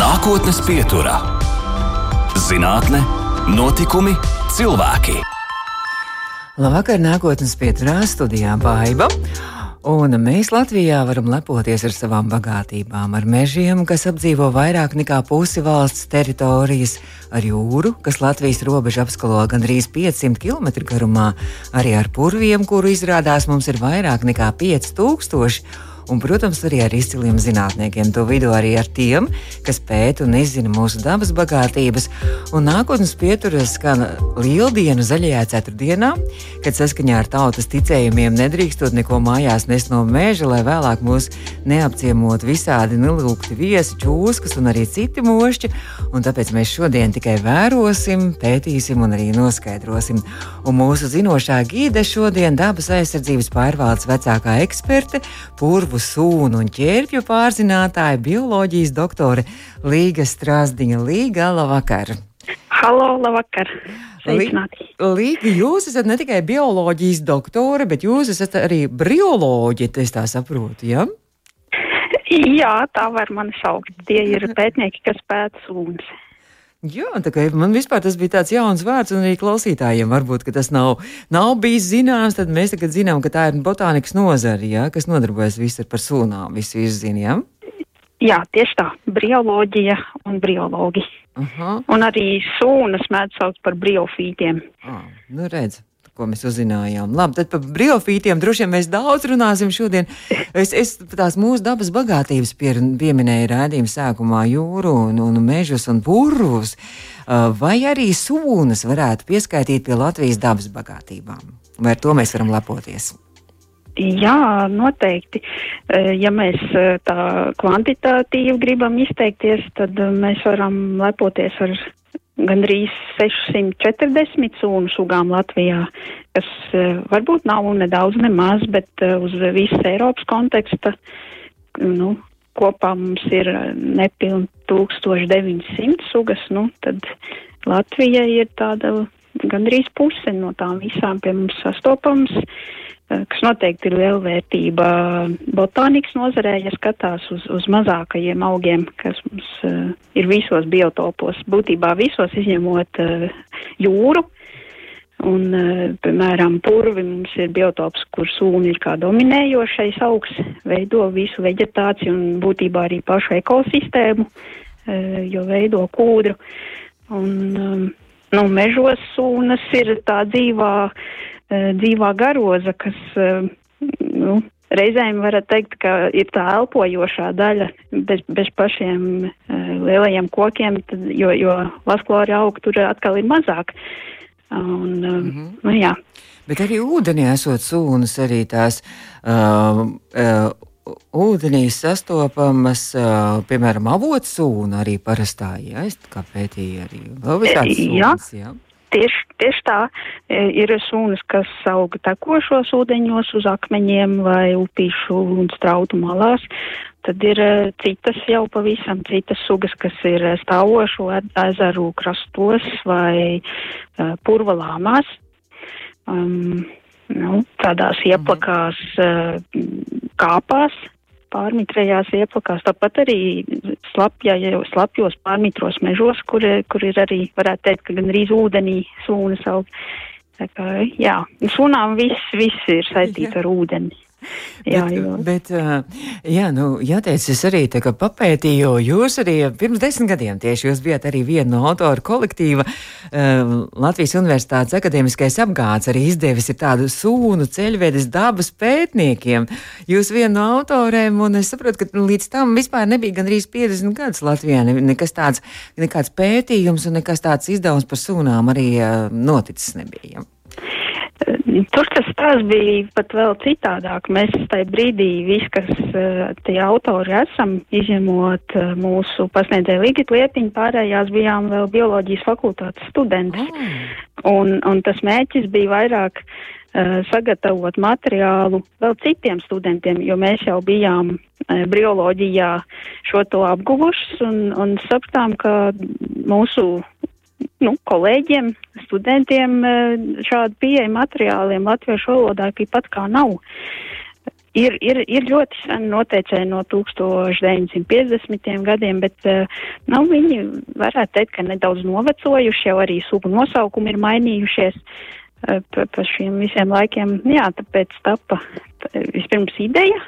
Nākotnes pieturā - zinātne, notikumi, cilvēki. Labvakar, nākotnes pieturā studijā Baiva. Un mēs Latvijā varam lepoties ar savām bagātībām, ar mežiem, kas apdzīvo vairāk nekā pusi valsts teritorijas, ar jūru, kas Latvijas robežu apskalo gandrīz 500 km garumā, arī ar purviem, kuru izrādās mums ir vairāk nekā 5000 un, protams, arī ar izciliem zinātniekiem. To vidū arī ar tiem, kas pēta un izzina mūsu dabas bagātības. Un nākotnes pieturas skan lieldienu zaļajā ceturtdienā, kad saskaņā ar tautas ticējumiem nedrīkstot neko mājās nest no meža, lai vēlāk mūs neapciemot visādi nelūgti viesi, čūskas un arī citi mošķi. Un tāpēc mēs šodien tikai vērosim, pētīsim un arī noskaidrosim. Un mūsu zinošā gīde šodien dabas aizsardzības pārvaldes vecākā eksperte, purvu sūnu un ķērpju pārzinātāja, bioloģijas doktore Līga Strasdiņa. Līga, labvakar! Halo, labvakar! Līga, jūs esat ne tikai bioloģijas doktore, bet jūs esat arī brioloģi, es tā saprotu, ja? Jā, tā var mani saukt. Tie ir pētnieki, kas pēta sūnas. Jā, tā kā man vispār tas bija tāds jauns vārds, un arī klausītājiem varbūt tas nav, nav bijis zināms. Tad mēs tagad zinām, ka tā ir botānikas nozare, ja, kas nodarbojas visu par sūnām, visu izzina. Ja? Jā, tieši tā, brioloģija un briologi. -huh. Un arī sūnas mēdz saukt par briofītiem. Ah, nu redz ko mēs uzzinājām. Labi, tad par briofītiem droši vien mēs daudz runāsim šodien. Es, es tās mūsu dabas bagātības pie, pieminēju rādījuma sākumā jūru un, un mežus un purvus, vai arī sūnas varētu pieskaitīt pie Latvijas dabas bagātībām. Vai ar to mēs varam lepoties? Jā, noteikti. Ja mēs tā kvantitatīvi gribam izteikties, tad mēs varam lepoties ar gandrīz 640 sūnu sugām Latvijā, kas uh, varbūt nav nedaudz nemaz, bet uh, uz visas Eiropas konteksta, nu, kopā mums ir nepilni 1900 sugas, nu, tad Latvija ir tāda gandrīz puse no tām visām pie mums sastopams. Eh, kas noteikti ir liela vērtība botānikas nozarē, ja skatās uz, uz mazākajiem augiem, kas mums uh, ir visos biotopos, būtībā visos izņemot uh, jūru. Un, uh, piemēram, purvi mums ir biotops, kur sūni ir kā dominējošais augs, veido visu veģetāciju un būtībā arī pašu ekosistēmu, uh, jo veido kūdru. Un, um, nu, mežos sūnas ir tā dzīvā uh, Eh, dzīvā garoza, kas eh, nu, reizēm varat teikt, ka ir tā elpojošā daļa bez, bez pašiem uh, lielajiem kokiem, tad, jo, jo vasklori aug tur atkal ir mazāk. Un, uh, mm -hmm. nu, jā. Bet arī ūdenī esot sūnas, arī tās uh, uh, ūdenī sastopamas, uh, piemēram, avotsūna arī parastā, ja es kā pētīju arī vēl visādas sūnas, jā. jā. Tieši, tieši tā e, ir sunas, kas aug tekošos ūdeņos uz akmeņiem vai upīšu un strautu malās. Tad ir e, citas jau pavisam citas sugas, kas ir stāvošu ezeru krastos vai uh, purvalāmās. Um, nu, tādās mhm. ieplakās kāpās, pārmitrējās ieplakās, tāpat arī slapjā, slapjos pārmitros mežos, kur, kur ir arī, varētu teikt, ka gan arī ūdenī sūnas aug. Tā kā, jā, sunām viss, viss ir saistīts ar ūdeni. Jā, bet, bet jā, nu, jāteic, es arī tā kā papētīju, jūs arī pirms desmit gadiem tieši jūs bijat arī viena no autoru kolektīva Latvijas Universitātes akadēmiskais apgāds arī izdevis ir tādu sūnu ceļvedes dabas pētniekiem. Jūs viena no autoriem, un es saprotu, ka līdz tam vispār nebija gandrīz 50 gadus Latvijā, ne, nekas tāds, nekāds pētījums un nekas tāds izdevums par sūnām arī noticis nebija. Tur tas stāsts bija pat vēl citādāk. Mēs tajā brīdī, visi, kas uh, tie autori esam, izņemot uh, mūsu pasniedzēju Ligita Liepiņu, pārējās bijām vēl bioloģijas fakultātes studenti. Mm. Un, un tas mēķis bija vairāk uh, sagatavot materiālu vēl citiem studentiem, jo mēs jau bijām uh, bioloģijā šo to apguvušas un, un sapratām, ka mūsu nu, kolēģiem, studentiem eh, šādu pieeja materiāliem latviešu valodā pat kā nav. ir, ir, ir ļoti sen noteicēji no 1950. gadiem, bet uh, nu, viņi varētu teikt, ka nedaudz novecojuši, jau arī sugu nosaukumi ir mainījušies uh, pa, pa šiem visiem laikiem. Jā, tāpēc tapa vispirms ideja,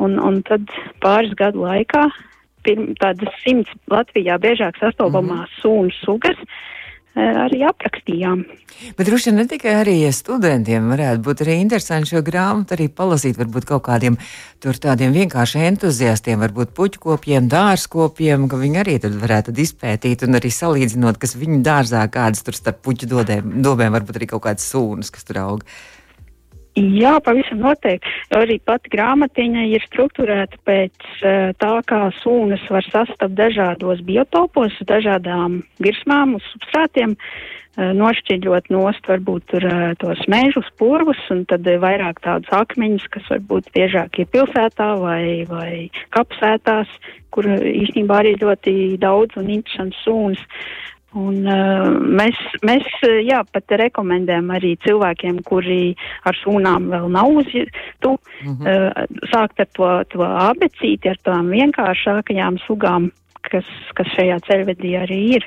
un, un tad pāris gadu laikā pirm, tādas simts Latvijā biežāk sastopamās mm -hmm. sūnu sugas arī aprakstījām. Bet droši vien ne tikai arī studentiem varētu būt arī interesanti šo grāmatu arī palasīt, varbūt kaut kādiem tur tādiem vienkārši entuziastiem, varbūt puķkopiem, dārzkopiem, ka viņi arī tad varētu izpētīt un arī salīdzinot, kas viņu dārzā kādas tur starp puķu dobēm varbūt arī kaut kādas sūnas, kas tur aug. Jā, pavisam noteikti. Arī pati grāmatiņa ir strukturēta pēc uh, tā, kā sūnas var sastapt dažādos biotopos, dažādām virsmām uz substrātiem, uh, nošķiļot nost varbūt tur uh, tos mežus, purvus, un tad vairāk tādus akmeņus, kas varbūt biežāk ir pilsētā vai, vai kapsētās, kur īstenībā arī ļoti daudz un interesants sūnas. Un, uh, mēs, mēs jā, pat rekomendējam arī cilvēkiem, kuri ar sūnām vēl nav uzjūtu, mm -hmm. uh, sākt ar to, to abecīti, ar tām vienkāršākajām sugām, kas, kas šajā ceļvedī arī ir.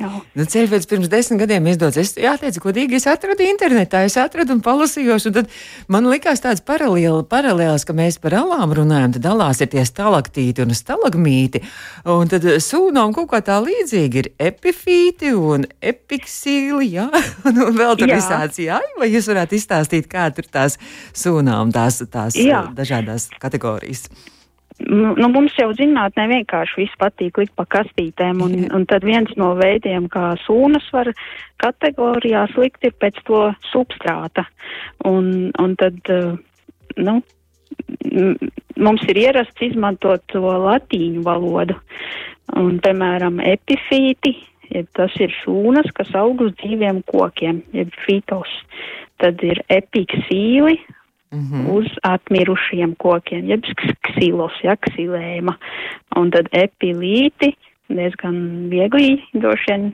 Nu, Ceļvedis pirms desmit gadiem izdodas. Es jāteicu, godīgi, es atradu internetā, es atradu un palasījos, un tad man likās tāds paralēli, paralēls, ka mēs par alām runājam, tad alās ir tie stalaktīti un stalagmīti, un tad sūnām kaut kā tā līdzīgi ir epifīti un epiksīli, jā, un, un vēl tur jā. visāds, jā, vai jūs varētu izstāstīt, kā tur tās sūnām, tās, tās jā. dažādās kategorijas? Nu, nu, mums jau zinātnē vienkārši viss patīk likt pa kastītēm, un, un tad viens no veidiem, kā sūnas var kategorijās likt, ir pēc to substrāta. Un, un tad, eh, nu, mums ir ierasts izmantot to latīņu valodu. Un, piemēram, epifīti, ja tas ir šūnas, kas aug uz dzīviem kokiem, jeb fitos. Tad ir epiksīli, Mm -hmm. uz atmirušiem kokiem, jeb ksilos, ja ksilēma. Un tad epilīti, diezgan viegli droši vien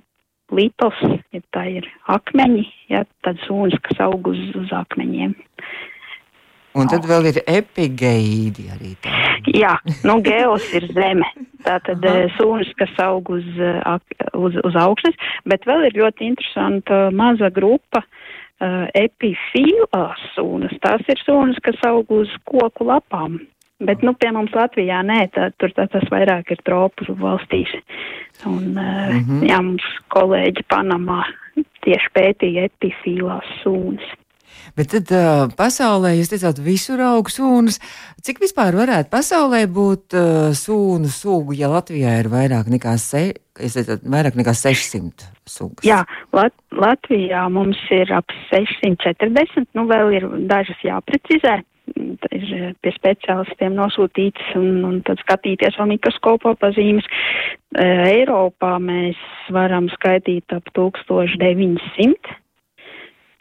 litos, ja tā ir akmeņi, ja tad sūnas, kas aug uz, uz akmeņiem. Un tad vēl ir epigeīdi arī tā. Jā, nu geos ir zeme. Tātad eh, sūnas, kas aug uz, eh, uz, uz augšas, bet vēl ir ļoti interesanta maza grupa uh, uh, epifīlās sūnas. Tās ir sūnas, kas aug uz koku lapām. Bet, nu, pie mums Latvijā nē, tā, tur tā, tas vairāk ir tropu valstīs. Un, uh, mm -hmm. jā, mums kolēģi Panamā tieši pētīja epifīlās sūnas. Bet tad uh, pasaulē, jūs teicāt, visur aug sūnas. Cik vispār varētu pasaulē būt uh, sūnu sugu, ja Latvijā ir vairāk nekā, se, teicat, vairāk nekā 600 sugas? Jā, Lat Latvijā mums ir ap 640, nu vēl ir dažas jāprecizē. Ir pie speciālistiem nosūtīts un, un tad skatīties vēl mikroskopā pazīmes. Eiropā mēs varam skaitīt ap 1900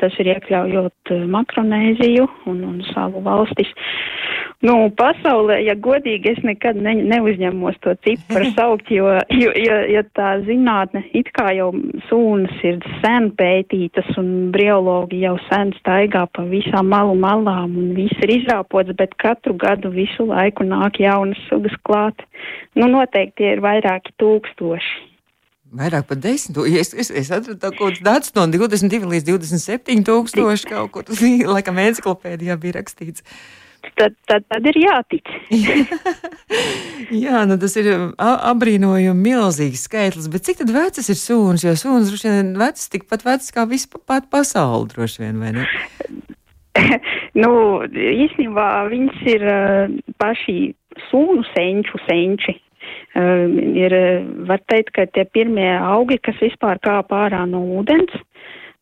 Tas ir iekļaujot eh, Makronēziju un, un savu valstis. Nu, pasaulē, ja godīgi, es nekad ne, neuzņemos to ciparu saukt, jo, jo, jo, jo tā zinātne, it kā jau sūnas ir sen pētītas un briologi jau sen staigā pa visām malu malām un viss ir izrāpots, bet katru gadu visu laiku nāk jaunas sugas klāt. Nu, noteikti ir vairāki tūkstoši. Vairāk par desmit. Es, es, es atradu kaut kāds dats no 22 līdz 27 tūkstoši kaut kur. Tas bija, laikam, enciklopēdijā bija rakstīts. Tad, tad, tad ir jātic. Jā, nu tas ir apbrīnojami milzīgs skaitlis, bet cik tad vecas ir sūnas? Jo sūnas droši vien vecas tikpat vecas kā vispār pasauli, droši vien, vai ne? nu, īstenībā viņas ir paši sūnu senču senči. Uh, ir, var teikt, ka tie pirmie augi, kas vispār kāp ārā no ūdens,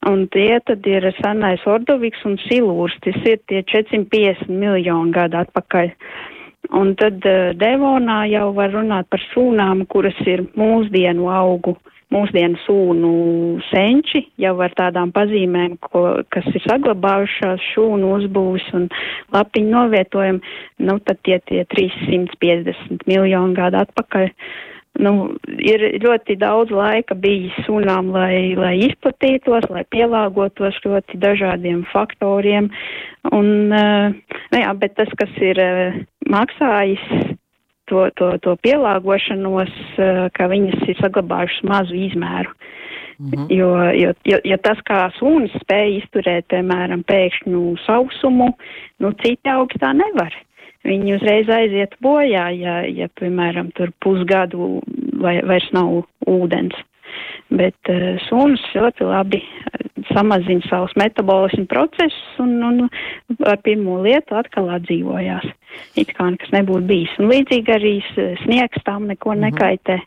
un tie tad ir senais ordoviks un silūrs, tas ir tie 450 miljoni gadu atpakaļ. Un tad uh, Devonā jau var runāt par sūnām, kuras ir mūsdienu augu uh, mūsdienu sūnu senči jau ar tādām pazīmēm, ko, kas ir saglabājušās šūnu uzbūvis un lapiņu novietojumi, nu tad tie tie 350 miljoni gadu atpakaļ. nu, ir ļoti daudz laika bijis sunām, lai, lai izplatītos, lai pielāgotos ļoti dažādiem faktoriem. Un, nu jā, bet tas, kas ir maksājis to, to, to pielāgošanos, ka viņas ir saglabājušas mazu izmēru. -hmm. jo, jo, jo, jo tas, kā sunis spēja izturēt, piemēram, pēkšņu sausumu, nu, citi augstā nevar. Viņi uzreiz aiziet bojā, ja, ja piemēram, tur pusgadu vai, vairs nav ūdens. Bet uh, suns ļoti labi samazina savus metabolismu procesus un, un ar pirmo lietu atkal atdzīvojās. It kā nekas nebūtu bijis. Un līdzīgi arī sniegs tam neko -hmm. nekaitē.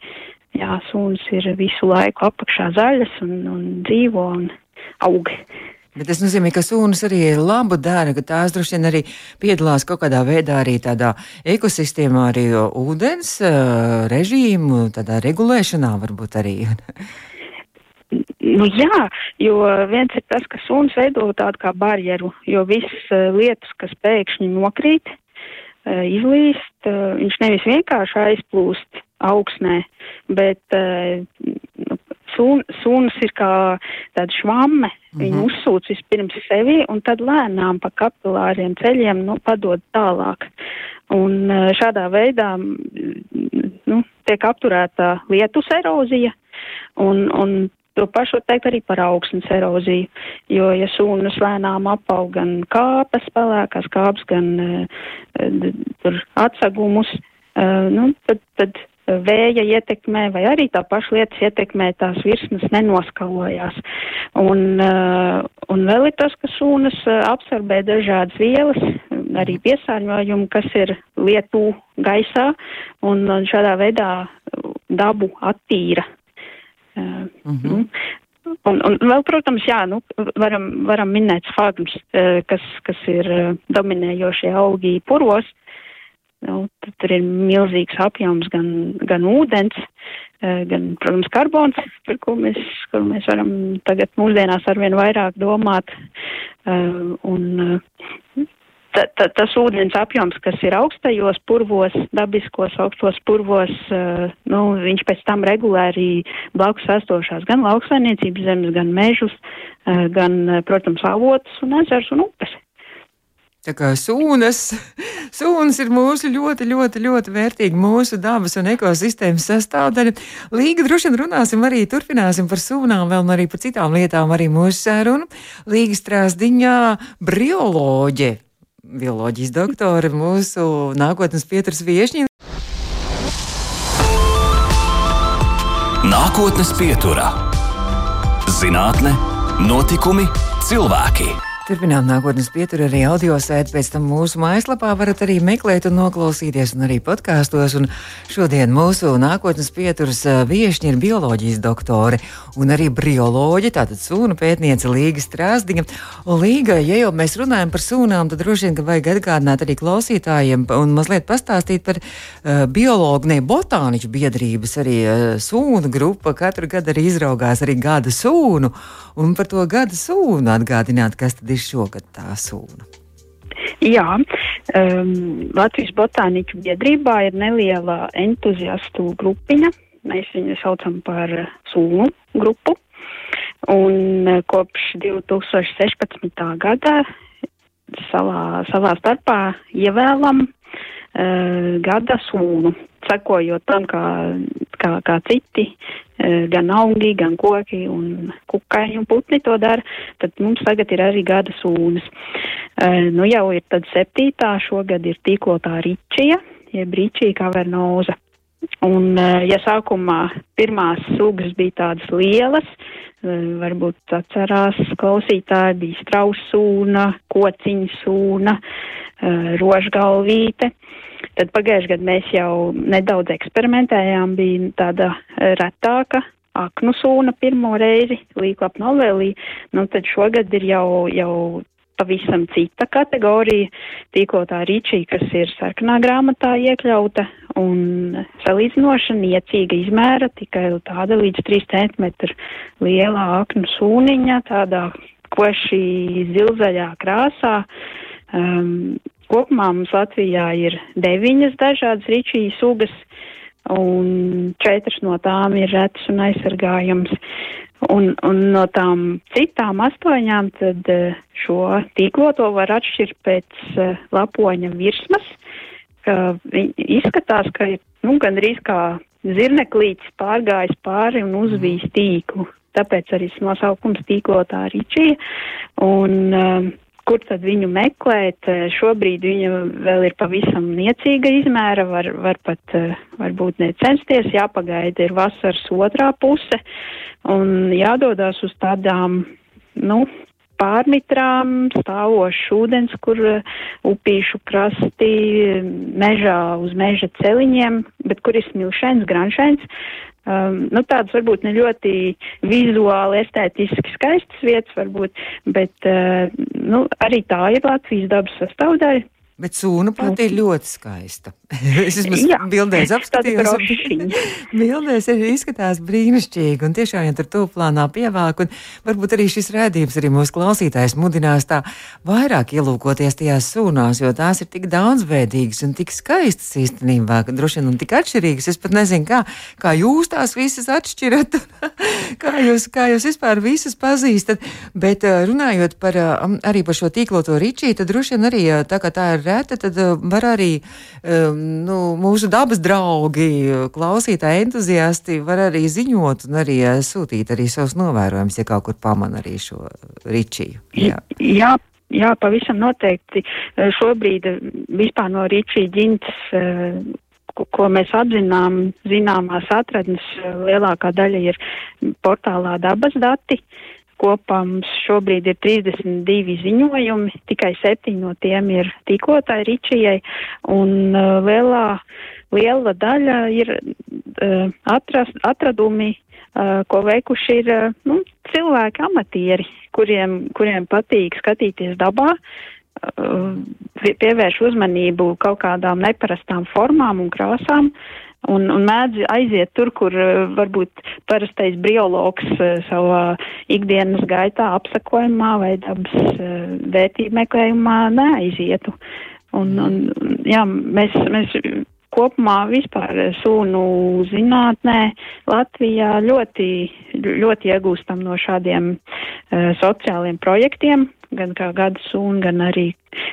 Jā, suns ir visu laiku apakšā zaļas un, un dzīvo un aug. Bet tas nozīmē, ka sunas arī ir labu dara, ka tās droši vien arī piedalās kaut kādā veidā arī tādā ekosistēmā, arī ūdens režīmu, tādā regulēšanā varbūt arī. Nu, jā, jo viens ir tas, ka suns veido tādu kā barjeru, jo visas lietas, kas pēkšņi nokrīt, izlīst, viņš nevis vienkārši aizplūst augsnē, bet nu, sun, suns ir kā tāda švamme, mm -hmm. viņu uzsūc vispirms sevi un tad lēnām pa kapilāriem ceļiem nu, padod tālāk. Un šādā veidā nu, tiek apturēta lietus erozija un, un To pašu teikt arī par augsnes eroziju, jo, ja sūnas lēnām apaug gan kāpes, pelēkās kāpes, gan uh, atsagumus, uh, nu, tad, tad vēja ietekmē vai arī tā paša lietas ietekmē tās virsmas nenoskalojās. Un, uh, un vēl ir tas, ka sūnas absorbē dažādas vielas, arī piesārņojumu, kas ir lietu gaisā, un, šādā veidā dabu attīra. Uh, mm -hmm. Un, un vēl, protams, jā, nu, varam, varam minēt sfagmus, uh, kas, kas ir uh, dominējošie augi puros. Nu, tur ir milzīgs apjoms gan, gan ūdens, gan, protams, karbons, par ko mēs, kur mēs varam tagad mūsdienās arvien vairāk domāt. Un ta, ta, tas ūdens apjoms, kas ir augstajos purvos, dabiskos augstos purvos, nu, viņš pēc tam regulāri blakus esošās gan lauksainiecības zemes, gan mežus, gan, protams, avotus un ezers un upes. Tā kā sūnas, sūnas ir mūsu ļoti, ļoti, ļoti vērtīga mūsu dabas un ekosistēmas sastāvdaļa. Līga droši vien runāsim arī, turpināsim par sūnām, vēl arī par citām lietām arī mūsu sērunu. Līga strāzdiņā brioloģe bioloģijas doktore, mūsu nākotnes pieturas viešņi. Nākotnes pieturā - zinātne, notikumi, cilvēki. Turpinām nākotnes pieturu arī audio sēdi, pēc tam mūsu mājaslapā varat arī meklēt un noklausīties, un arī podkāstos. Šodien mūsu nākotnes pieturas viešņi ir bioloģijas doktore un arī brioloģi, tātad sūnu pētniece Līga Strāzdiņa. Un Līga, ja jau mēs runājam par sūnām, tad droši vien, ka vajag atgādināt arī klausītājiem un mazliet pastāstīt par uh, biologu, ne botāniķu biedrības, arī uh, sūnu grupa katru gadu arī izraugās arī gada sūnu, un par to gada sūnu atgādināt, kas tad ir ir šogad tā sūna? Jā, um, Latvijas botāniķu biedrībā ir neliela entuziastu grupiņa. Mēs viņu saucam par sūnu grupu. Un uh, kopš 2016. gada savā, savā starpā ievēlam uh, gada sūnu, sekojot tam, kā, kā, kā citi Eh, gan augi, gan koki un kukaiņi un putni to dara, tad mums tagad ir arī gada sūnas. Eh, nu jau ir tad septītā, šogad ir tīklotā ričija, jeb ričija kavernoza. Un, eh, ja sākumā pirmās sugas bija tādas lielas, varbūt atcerās klausītāji, bija strausūna, kociņa sūna, rožgalvīte. Tad pagājušajā gadā mēs jau nedaudz eksperimentējām, bija tāda retāka aknu sūna pirmo reizi, līklap novēlī, nu tad šogad ir jau, jau pavisam cita kategorija, tīklotā rīčī, kas ir sarkanā grāmatā iekļauta un salīdzinoši niecīga izmēra, tikai tāda līdz 3 cm liela aknu sūniņa, tādā koši zilzaļā krāsā. Um, Kopumā mums Latvijā ir deviņas dažādas ričijas sugas, un četras no tām ir retas un aizsargājams. Un, un no tām citām astoņām tad uh, šo tīkloto var atšķirt pēc uh, lapoņa virsmas, ka izskatās, ka ir nu, gandrīz kā zirneklītis pārgājis pāri un uzvīs tīklu. Tāpēc arī nosaukums tīklotā ričija. Un, uh, kur tad viņu meklēt. Šobrīd viņa vēl ir pavisam niecīga izmēra, var, var pat varbūt necensties, jāpagaida ir vasaras otrā puse un jādodas uz tādām, nu, pārmitrām, stāvošs ūdens, kur upīšu krasti, mežā uz meža celiņiem, bet kur ir smilšains, granšains, um, nu, tādas varbūt ne ļoti vizuāli, estētiski skaistas vietas, varbūt, bet uh, nu, arī tā ir Latvijas dabas sastāvdaļa. Bet sūna pati ir ļoti skaista. es esmu bildēs apskatījos. bildēs arī izskatās brīnišķīgi un tiešām, ja tur tūplānā pievāk, un varbūt arī šis rēdījums arī mūsu klausītājs mudinās tā vairāk ielūkoties tajās sūnās, jo tās ir tik daudzveidīgas un tik skaistas īstenībā, ka droši vien un tik atšķirīgas. Es pat nezinu, kā, kā jūs tās visas atšķirat, kā, jūs, kā jūs vispār visas pazīstat, bet runājot par, arī par šo tīkloto ričī, tad droši vien arī tā kā tā ir reta, tad uh, var arī um, nu, mūsu dabas draugi, klausītāji, entuziasti var arī ziņot un arī uh, sūtīt arī savus novērojumus, ja kaut kur pamana arī šo ričiju. Jā. Jā. Jā, pavisam noteikti. Uh, šobrīd vispār no Rīčī ģintas ko mēs apzinām, zināmās atradnes, lielākā daļa ir portālā dabas dati. Kopā mums šobrīd ir 32 ziņojumi, tikai 7 no tiem ir tīklotāji Ričijai, un uh, lielā, liela daļa ir uh, atrast, atradumi, uh, ko veikuši ir uh, nu, cilvēki amatieri, kuriem, kuriem patīk skatīties dabā, uh, pievērš uzmanību kaut kādām neparastām formām un krāsām, un, un mēdz aiziet tur, kur uh, varbūt parastais biologs uh, savā ikdienas gaitā apsakojumā vai dabas uh, vērtību meklējumā neaizietu. Un, un, jā, mēs, mēs kopumā vispār sūnu zinātnē Latvijā ļoti, ļoti iegūstam no šādiem uh, sociāliem projektiem, gan kā gada sūna, gan arī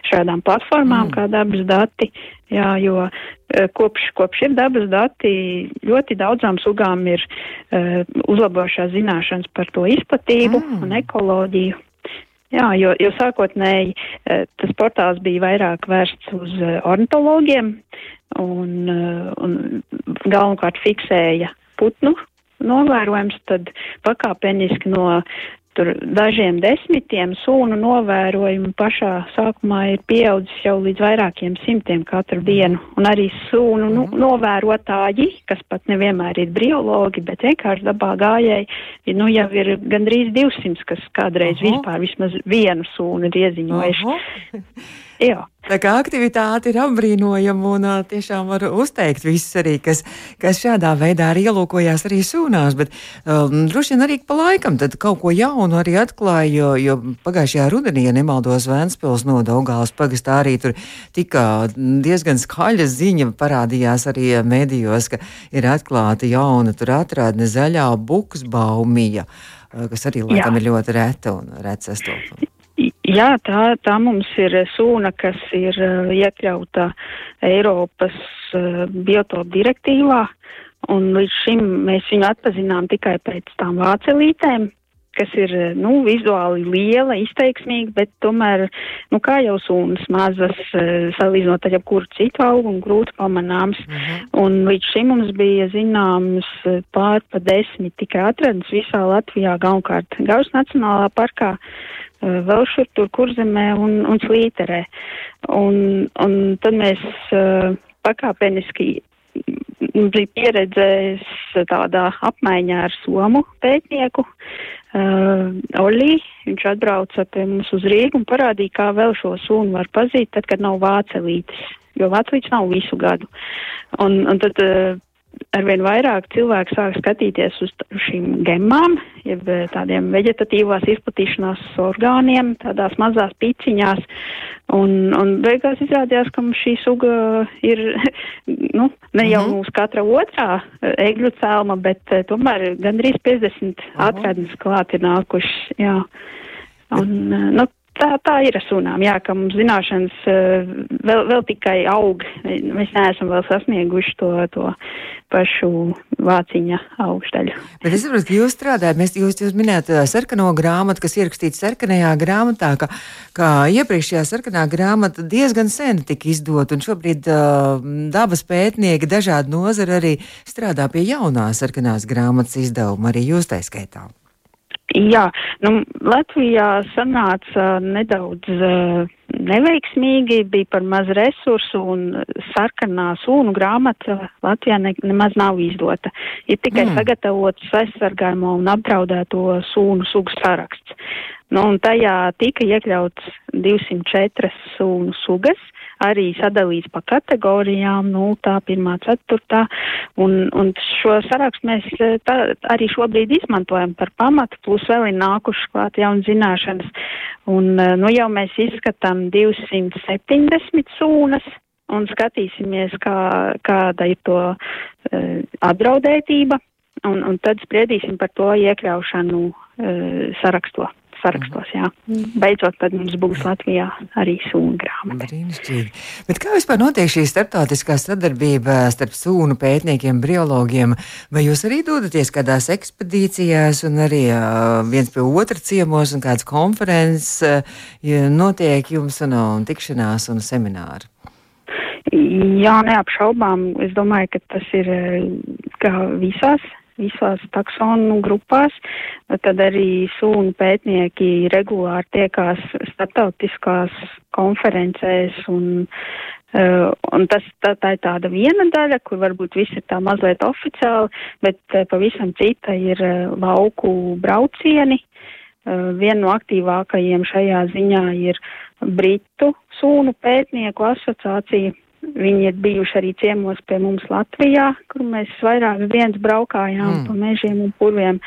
šādām platformām mm. kā dabas dati. Jā, jo uh, kopš, kopš ir dabas dati, ļoti daudzām sugām ir uh, uzlabošās zināšanas par to izplatību mm. un ekoloģiju. Jā, jo, jo sākotnēji uh, tas portāls bija vairāk vērsts uz uh, ornitologiem un, uh, un galvenokārt fiksēja putnu novērojums, tad pakāpeniski no tur dažiem desmitiem sūnu novērojumu pašā sākumā ir pieaudzis jau līdz vairākiem simtiem katru dienu. Un arī sūnu nu, mhm. novērotāji, kas pat nevienmēr ir biologi, bet vienkārši dabā gājēji, nu jau ir gandrīz 200, kas kādreiz Aha. vispār vismaz vienu sūnu ir ieziņojuši. Jā. Tā kā aktivitāte ir apbrīnojama un tiešām var uzteikt visus arī, kas, kas šādā veidā arī ielūkojās arī sūnās, bet um, droši vien arī pa laikam tad kaut ko jaunu arī atklāja, jo, jo pagājušajā rudenī, ja nemaldos Vēnspils no Daugālas pagastā arī tur tika diezgan skaļa ziņa parādījās arī mēdījos, ka ir atklāta jauna tur atradne zaļā buksbaumija, kas arī laikam Jā. ir ļoti reta un reta sastopama. Jā, tā, tā mums ir sūna, kas ir uh, iekļauta Eiropas uh, biotopu direktīvā, un līdz šim mēs viņu atpazinām tikai pēc tām vācelītēm, kas ir, nu, vizuāli liela, izteiksmīga, bet tomēr, nu, kā jau sūnas mazas, salīdzinot ar jebkuru citu augu un grūti pamanāms. Uh -huh. Un līdz šim mums bija zināms pār pa desmit tikai atradnes visā Latvijā, galvenokārt Gaujas Nacionālā parkā. Eh, vēl šur tur kurzemē un, un slīterē. Un, un tad mēs uh, pakāpeniski bija pieredzējis tādā apmaiņā ar somu pētnieku uh, Olī. Viņš atbrauca pie mums uz Rīgu un parādīja, kā vēl šo sunu var pazīt, tad, kad nav vācelītes, jo vācelītes nav visu gadu. Un, un tad uh, arvien vairāk cilvēku sāk skatīties uz šīm gemmām, jeb eh, tādiem veģetatīvās izplatīšanās orgāniem, tādās mazās piciņās, un, un beigās izrādījās, ka šī suga ir, nu, Ne jau mm -hmm. mūsu katra otrā egļu cēlma, bet tomēr gandrīz 50 atradnes klāt ir nākuši. Jā. Un, nu, Tā, tā ir ar sunām, jā, ka mums zināšanas uh, vēl, vēl tikai aug. Mēs neesam vēl sasnieguši to, to pašu vāciņa augšdaļu. Bet es saprotu, ka jūs strādājat, mēs, jūs, jūs minējat sarkano grāmatu, kas ierakstīta sarkanajā grāmatā, ka, ka iepriekšējā sarkanā grāmata diezgan sen tika izdota, un šobrīd uh, dabas pētnieki dažādi nozari arī strādā pie jaunās sarkanās grāmatas izdevuma, arī jūs tā skaitā. Jā, nu, Latvijā sanāca nedaudz uh, neveiksmīgi, bija par maz resursu un sarkanā sūnu grāmata Latvijā ne, nemaz nav izdota. Ir tikai mm. sagatavots aizsargājumu un apdraudēto sūnu sugu saraksts. Nu, un tajā tika iekļauts 204 sūnu sugas arī sadalīts pa kategorijām, 0, 1, 4. Un, un šo sarakstu mēs eh, tā, arī šobrīd izmantojam par pamatu, plus vēl ir nākuši klāt jaunas zināšanas. Un eh, nu jau mēs izskatām 270 sūnas un skatīsimies, kā, kāda ir to uh, apdraudētība, un, un tad spriedīsim par to iekļaušanu uh, sarakstos sarakstos. Jā. Beidzot, tad mums būs Latvijā arī sūnu grāmata. Brīnišķīgi. Bet kā vispār notiek šī starptautiskā sadarbība starp sūnu pētniekiem, biologiem? Vai jūs arī dodaties kādās ekspedīcijās un arī uh, viens pie otra ciemos un kādas konferences uh, notiek jums un, un tikšanās un semināri? Jā, neapšaubām. Es domāju, ka tas ir kā visās visās taksonu grupās, tad arī sūnu pētnieki regulāri tiekās starptautiskās konferencēs un, uh, un tas tā, tā ir tāda viena daļa, kur varbūt viss ir tā mazliet oficiāli, bet uh, pavisam cita ir uh, lauku braucieni. Uh, viena no aktīvākajiem šajā ziņā ir Britu sūnu pētnieku asociācija, Viņi ir bijuši arī ciemos pie mums Latvijā, kur mēs vairāk viens braukājām mm. pa mežiem un purviem.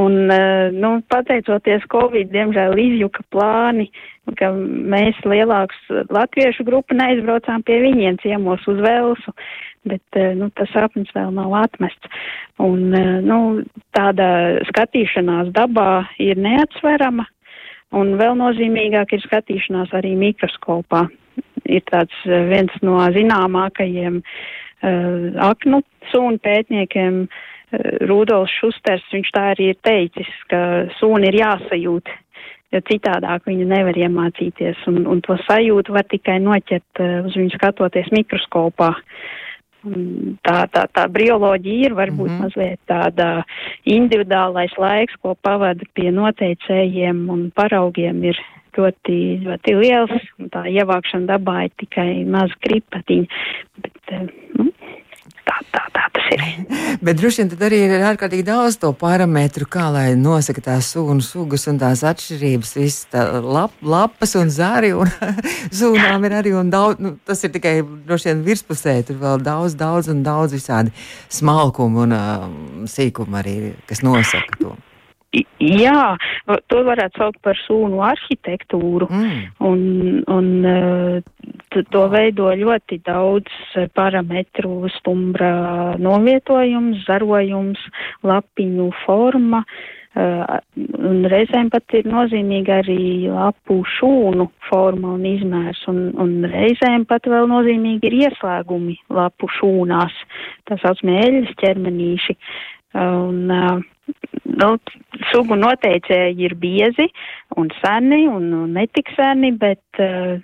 Un, eh, nu, pateicoties Covid, diemžēl izjuka plāni, ka mēs lielāks latviešu grupu neizbraucām pie viņiem ciemos uz Velsu, bet, eh, nu, tas sapnis vēl nav atmests. Un, eh, nu, tāda skatīšanās dabā ir neatsverama, un vēl nozīmīgāk ir skatīšanās arī mikroskopā ir tāds eh, viens no zināmākajiem uh, aknu sūnu pētniekiem, uh, Rudolfs Šusters, viņš tā arī ir teicis, ka sūni ir jāsajūt, jo citādāk viņa nevar iemācīties, un, un to sajūtu var tikai noķert uh, uz viņu skatoties mikroskopā. Tā, tā, tā bioloģija ir varbūt mm -hmm. mazliet tāda individuālais laiks, ko pavada pie noteicējiem un paraugiem ir ļoti, ļoti liels, un tā ievākšana dabā ir tikai maza kripatiņa. Bet, eh, nu, tā, tā, tā tas ir. Bet droši vien tad arī ir ārkārtīgi daudz to parametru, kā lai nosaka tās sunu sugas un tās atšķirības, visas tā lap, lapas un zari, un sūnām ir arī, un daudz, nu, tas ir tikai droši vien virspusē, tur vēl daudz, daudz un daudz visādi smalkumu un uh, sīkumu arī, kas nosaka to. Jā, to varētu saukt par sūnu arhitektūru, mm. un, un eh, to veido ļoti daudz parametru stumbra novietojums, zarojums, lapiņu forma, eh, un reizēm pat ir nozīmīga arī lapu šūnu forma un izmērs, un, un reizēm pat vēl nozīmīgi ir ieslēgumi lapu šūnās, tā saucamie eļas ķermenīši. Un, nu, sugu noteicēji ir biezi un seni un, netik seni, bet uh,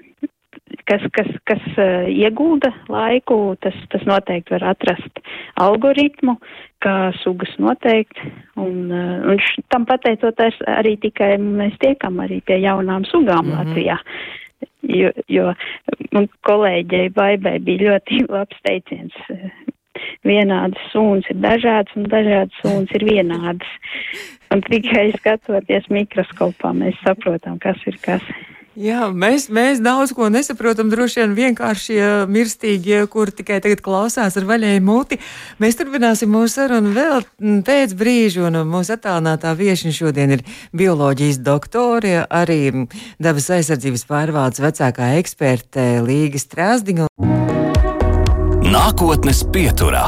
kas, kas, kas uh, iegulda laiku, tas, tas noteikti var atrast algoritmu, kā sugas noteikti. Un, uh, un tam pateicoties arī tikai mēs tiekam arī pie jaunām sugām mm -hmm. Latvijā. Jo, jo kolēģei Baibai bija ļoti labs teiciens vienādas sunas ir dažādas un dažādas sunas ir vienādas. Un tikai skatoties mikroskopā, mēs saprotam, kas ir kas. Jā, mēs, mēs daudz ko nesaprotam. Droši vien vienkārši mirstīgie, kur tikai tagad klausās ar vaļēju muti. Mēs turpināsim mūsu sarunu vēl pēc brīža, un mūsu attālinātā viešņa šodien ir bioloģijas doktore, arī dabas aizsardzības pārvaldes vecākā eksperte Līga Strāzdiņa. Nākotnes pieturā.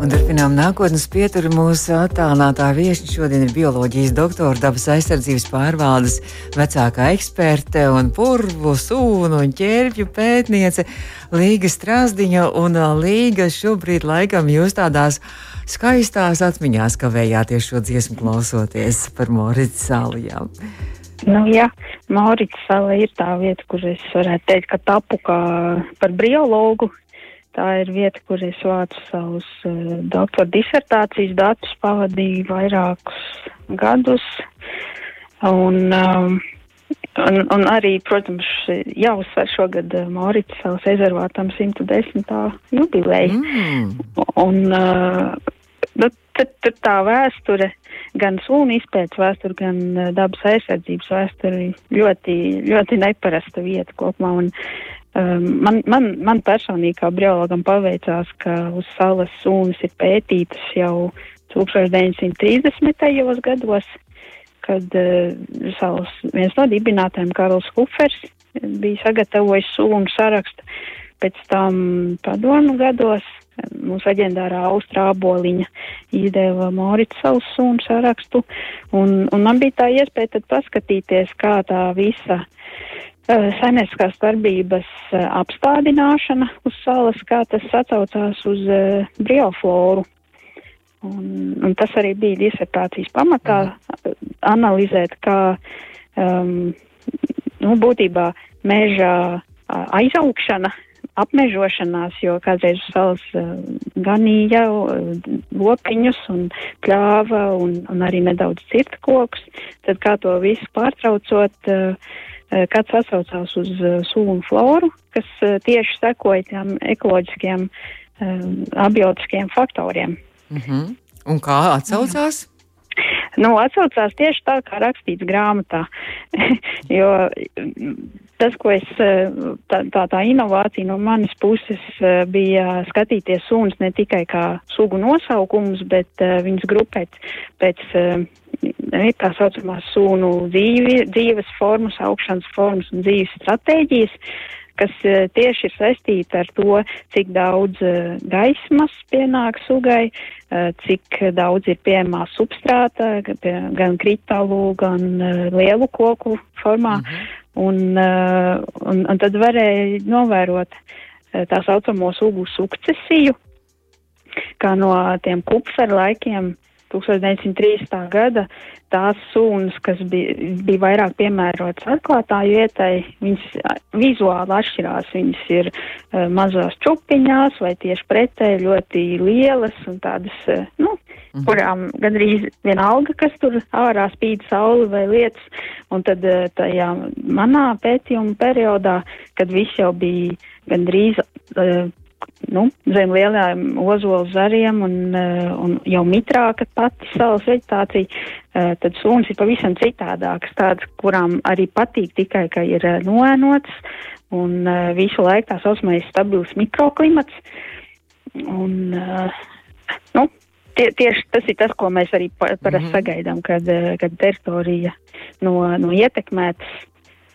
Un turpinām nākotnes pieturu mūsu attālinātā viesiņa. Šodien ir bioloģijas doktora, dabas aizsardzības pārvaldes vecākā eksperte un purvu, sūnu un ķērpju pētniece Līga Strasdiņa. Un Līga šobrīd laikam jūs tādās skaistās atmiņās kavējāties šo dziesmu klausoties par Morits salijām. Nu, jā, Maurits sala ir tā vieta, kur es varētu teikt, ka tapu kā par biologu. Tā ir vieta, kur es vācu savus uh, doktora disertācijas datus, pavadīju vairākus gadus. Un, um, un, un arī, protams, jāuzsver šogad uh, Maurits savas ezervātam 110. jubileju. Mm. Un, uh, nu, tad, tad tā vēsture gan sūnu izpētes vēsturi, gan uh, dabas aizsardzības vēsturi ļoti, ļoti neparasta vieta kopumā. Un, um, man, man, man personīgi kā biologam paveicās, ka uz salas sūnas ir pētītas jau 1930. gados, kad uh, salas viens no dibinātājiem Karls Hufers bija sagatavojis sūnu sarakstu. Pēc tam padomu gados mūsu leģendārā austrāboliņa izdeva Morits savus sunu sarakstu, un, un man bija tā iespēja tad paskatīties, kā tā visa uh, saimnieciskās darbības uh, apstādināšana uz salas, kā tas atcaucās uz uh, briofloru. Un, un tas arī bija disertācijas pamatā mm. analizēt, kā um, nu, būtībā meža aizaugšana apmežošanās, jo kādreiz salas uh, ganīja uh, lopiņus un pļāva un, un arī nedaudz cirta kokus, tad kā to visu pārtraucot, uh, kāds atsaucās uz sūnu floru, kas tieši sekoja tiem ekoloģiskiem, abiotiskiem faktoriem. Mm -hmm. Un kā atsaucās? Nu, atsaucās tieši tā, kā rakstīts grāmatā. jo tas, ko es, eh, tā, tā, tā inovācija no manas puses eh, bija skatīties sunas ne tikai kā sugu nosaukums, bet uh, viņas grupēt pēc tā saucamās sunu dzīvi, dzīves formas, augšanas formas un dzīves stratēģijas kas uh, tieši ir saistīta ar to, cik daudz uh, gaismas pienāk sugai, uh, cik daudz ir pieejamā substrāta, gan kritālu, gan lielu koku formā. -hmm. Un, uh, un, un tad varēja novērot uh, tā saucamo sugu sukcesiju, kā no tiem kupfera laikiem 1930. gada tās sunas, kas bija, bija vairāk piemērotas atklātāju vietai, viņas vizuāli atšķirās. Viņas ir uh, mazās čupiņās vai tieši pretēji ļoti lielas un tādas, uh, nu, mhm. kurām gandrīz vienalga, kas tur ārā spīd sauli vai lietas. Un tad uh, tajā manā pētījuma periodā, kad viss jau bija gandrīz uh, nu, zem lielām ozolu zariem un, uh, un jau mitrāka pati salas veģetācija, uh, tad sunas ir pavisam citādākas, tādas, kurām arī patīk tikai, ka ir uh, noēnots un visu laiku tā saucamais stabils mikroklimats. Un, nu, tie, tieši tas ir tas, ko mēs arī parasti mm -hmm. sagaidām, kad, kad teritorija no, no ietekmētas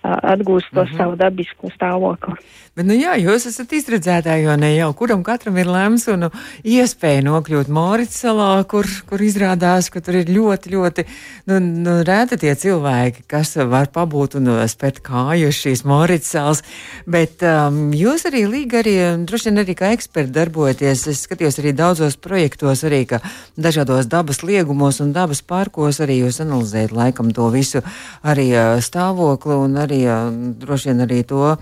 atgūst to mm -hmm. savu dabisko stāvokli. Bet, nu jā, jūs esat izredzētāji, jo ne jau kuram katram ir lems un nu, iespēja nokļūt Morits salā, kur, kur izrādās, ka tur ir ļoti, ļoti nu, nu, rēti tie cilvēki, kas var pabūt un spērt kāju šīs Morits salas. Bet um, jūs arī līga arī, droši vien arī kā eksperti darbojaties. Es skatījos arī daudzos projektos, arī ka dažādos dabas liegumos un dabas parkos arī jūs analizējat laikam to visu arī uh, stāvokli un arī arī droši vien arī to,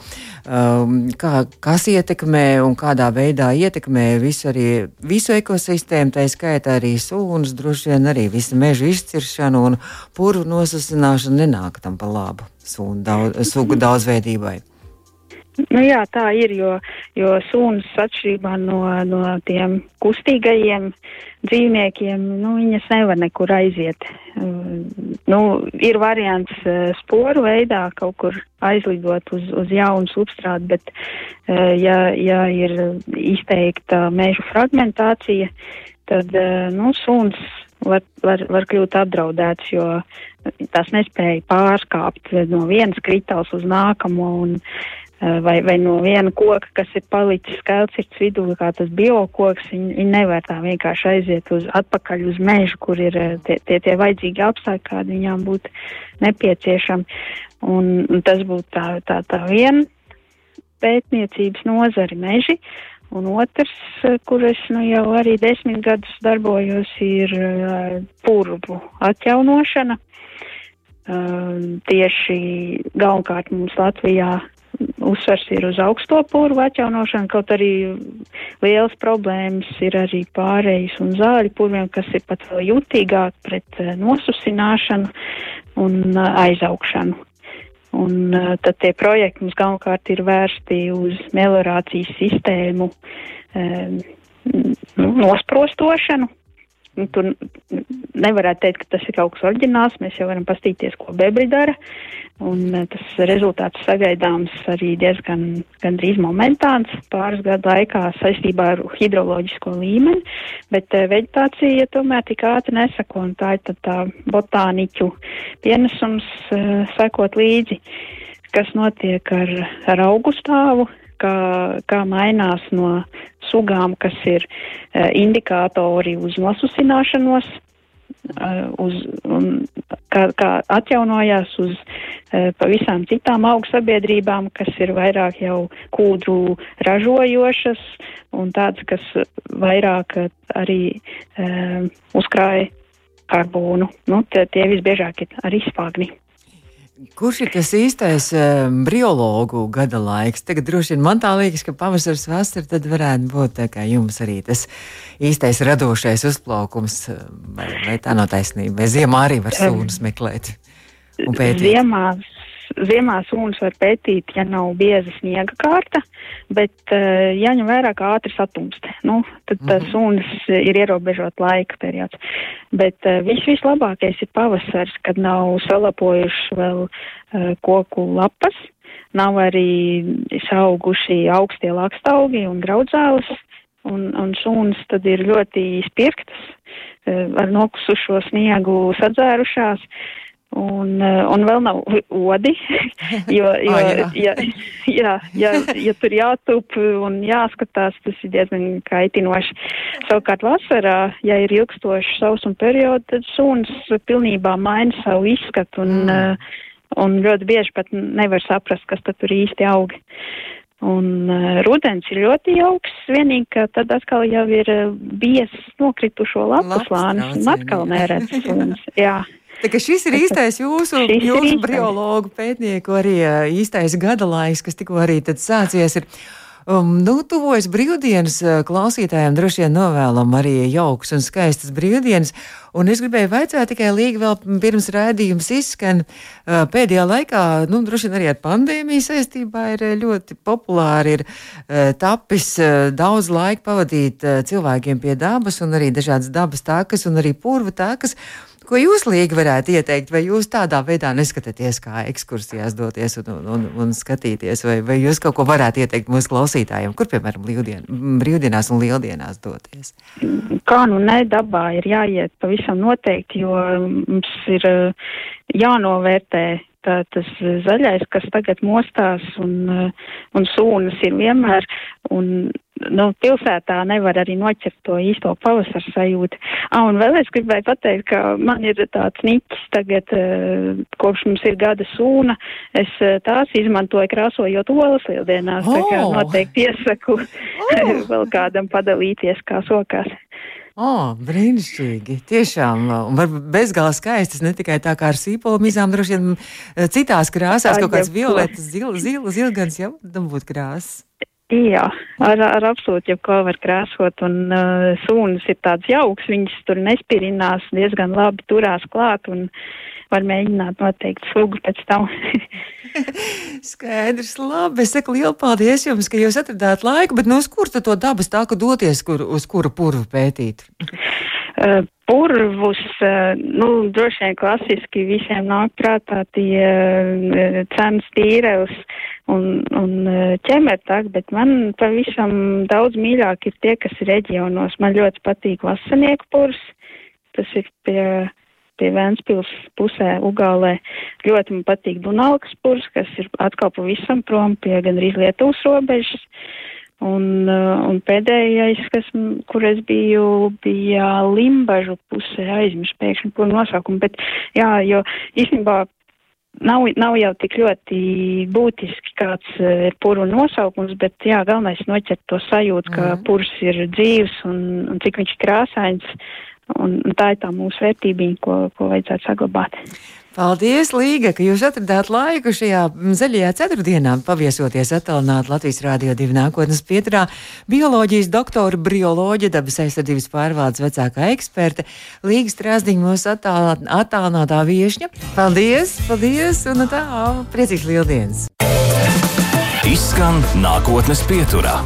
um, kā, kas ietekmē un kādā veidā ietekmē visu, arī, visu ekosistēmu, tā skaitā arī sūnas, droši vien arī visu mežu izciršanu un puru nosasināšanu nenāk tam pa labu sūnu daudz, sugu daudzveidībai. Nu jā, tā ir, jo, jo sunas atšķirībā no, no tiem kustīgajiem dzīvniekiem, nu, viņas nevar nekur aiziet. Uh, nu, ir variants uh, sporu veidā kaut kur aizlidot uz, uz jaunu substrātu, bet, uh, ja, ja ir izteikta mēžu fragmentācija, tad, uh, nu, suns var, var, var kļūt apdraudēts, jo tās nespēja pārkāpt no vienas kritāls uz nākamo un vai, vai no viena koka, kas ir palicis skelcirts vidū, kā tas biokoks, viņi, viņi nevar tā vienkārši aiziet uz atpakaļ uz mežu, kur ir tie, tie, tie vajadzīgi apstākļi, kādi viņām būtu nepieciešami. Un, un tas būtu tā, tā, tā viena pētniecības nozari meži. Un otrs, kur es nu, jau arī desmit gadus darbojos, ir purvu atjaunošana. Uh, tieši galvenokārt mums Latvijā uzsvers ir uz augsto purvu atjaunošanu, kaut arī liels problēmas ir arī pārējais un zāļu purviem, kas ir pat vēl jutīgāk pret uh, nosusināšanu un uh, aizaugšanu. Un uh, tad tie projekti mums galvenokārt ir vērsti uz meliorācijas sistēmu um, nosprostošanu. Nu, tur nevarētu teikt, ka tas ir kaut kas oriģināls. Mēs jau varam pastīties, ko bebri dara. Un uh, tas rezultāts sagaidāms arī diezgan gandrīz momentāns pāris gadu laikā saistībā ar hidroloģisko līmeni, bet uh, veģetācija tomēr tik ātri nesako, un tā ir tad tā botāniķu pienesums uh, sekot līdzi, kas notiek ar, ar augustāvu, kā, kā mainās no sugām, kas ir uh, indikātori uz nosusināšanos, uh, uz, un, kā, kā atjaunojās uz uh, pavisam citām augstsabiedrībām, kas ir vairāk jau kūdru ražojošas un tādas, kas vairāk arī uh, uzkrāja karbonu. Nu, tie, tie visbiežāk ir arī spāgni. Kurš ir tas īstais uh, biologu gada laiks? Tagad droši vien man tā liekas, ka pavasaris, vasara tad varētu būt tā kā jums arī tas īstais radošais uzplaukums. Vai, vai tā nav taisnība? Vai ziemā arī var sūnus meklēt? Ziemā ziemā sūnas var pētīt, ja nav bieza sniega kārta, bet uh, jāņem vērā, ka ātri satumst. Nu, tad mm -hmm. sūnas ir ierobežot laika periods. Bet uh, viss vislabākais ir pavasars, kad nav salapojuši vēl uh, koku lapas, nav arī sauguši augstie lakstaugi un graudzāles, un, un sūnas tad ir ļoti spirktas, uh, ar nokusušo sniegu sadzērušās. Uh, Un, eh, un vēl nav odi, jo, jo oh, jā. Ja, jā, ja, ja tur jātup un jāskatās, tas ir diezgan kaitinoši. Savukārt vasarā, ja ir ilgstoši sausuma periods, tad suns pilnībā maina savu izskatu un, mm. uh, un ļoti bieži pat nevar saprast, kas tad tur īsti aug. Un uh, rudens ir ļoti jauks, vienīgi, ka tad atkal jau ir uh, biezs nokritušo lapu slānis un atkal neredz suns. Jā. Tā šis ir īstais jūsu, jūsu biologu pētnieku arī īstais gada laiks, kas tikko arī sācies. Ir. Um, nu, tuvojas brīvdienas klausītājiem, droši vien novēlam arī jauks un skaistas brīvdienas. Un es gribēju vaicāt tikai līgi vēl pirms rādījums izskan. Uh, pēdējā laikā, nu, droši vien arī ar pandēmiju saistībā ir ļoti populāri, ir uh, tapis uh, daudz laika pavadīt uh, cilvēkiem pie dabas un arī dažādas dabas tākas un arī purva tākas. Ko jūs līgi varētu ieteikt, vai jūs tādā veidā neskatāties, kā ekskursijās doties un, un, un, un skatīties, vai, vai jūs kaut ko varētu ieteikt mūsu klausītājiem, kur, piemēram, brīvdien, brīvdienās un lieldienās doties? Kā nu ne, dabā ir jāiet pavisam noteikti, jo mums ir eh, jānovērtē tā, tas zaļais, kas tagad mostās un, un sūnas ir vienmēr. Un, nu, pilsētā nevar arī noķert to īsto pavasaru sajūtu. Ah, un vēl es gribēju pateikt, ka man ir tāds niķis tagad, kopš mums ir gada sūna, es tās izmantoju krāsojot olas lieldienās, oh! tā kā noteikti iesaku oh! vēl kādam padalīties kā sokās. Oh, brīnišķīgi. Tiešām, varbūt bezgalīgi skaistas, ne tikai tā kā ar sīpolu mizām, droši vien citās krāsās, kaut kāds violetas, zila, zila, zilgans, jau tam būtu krāsas. Jā, ar, ar absolūti jebko var krāsot, un uh, sūnas ir tāds jauks, viņas tur nespirinās, diezgan labi turās klāt, un var mēģināt noteikt sugu pēc tam. Skaidrs, labi. Es saku lielu paldies jums, ka jūs atradāt laiku, bet nu uz kur tad to dabas tā, ka doties, kur, uz kuru purvu pētīt? Uh, purvus, uh, nu, droši vien klasiski visiem nāk prātā tie cenas tīrevs un, un ķemertāk, bet man pavisam daudz mīļāk ir tie, kas ir reģionos. Man ļoti patīk vasanieku purs. Tas ir pie pie Vēnspils pusē Ugālē ļoti man patīk Dunalkas purs, kas ir atkal pavisam prom pie gan arī Lietuvas robežas. Un, uh, un pēdējais, kas, kur es biju, bija Limbažu pusē, aizmirsu pēkšņi, ko nosaukumu, bet jā, jo īstenībā nav, nav jau tik ļoti būtiski kāds ir uh, puru nosaukums, bet jā, galvenais noķert to sajūtu, ka mm. purs ir dzīves un, un cik viņš krāsains. Un, un tā ir tā mūsu vērtība, ko, ko vajadzētu saglabāt. Paldies, Līga, ka jūs atradāt laiku šajā zaļajā ceturtdienā paviesoties attālināt Latvijas Rādio 2 nākotnes pieturā. Bioloģijas doktora, brioloģija, dabas aizsardzības pārvaldes vecākā eksperte, Līga Strāzdiņa mūsu attālinātā viešņa. Paldies, paldies, un tā, priecīgs lieldienas! Izskan nākotnes pieturā.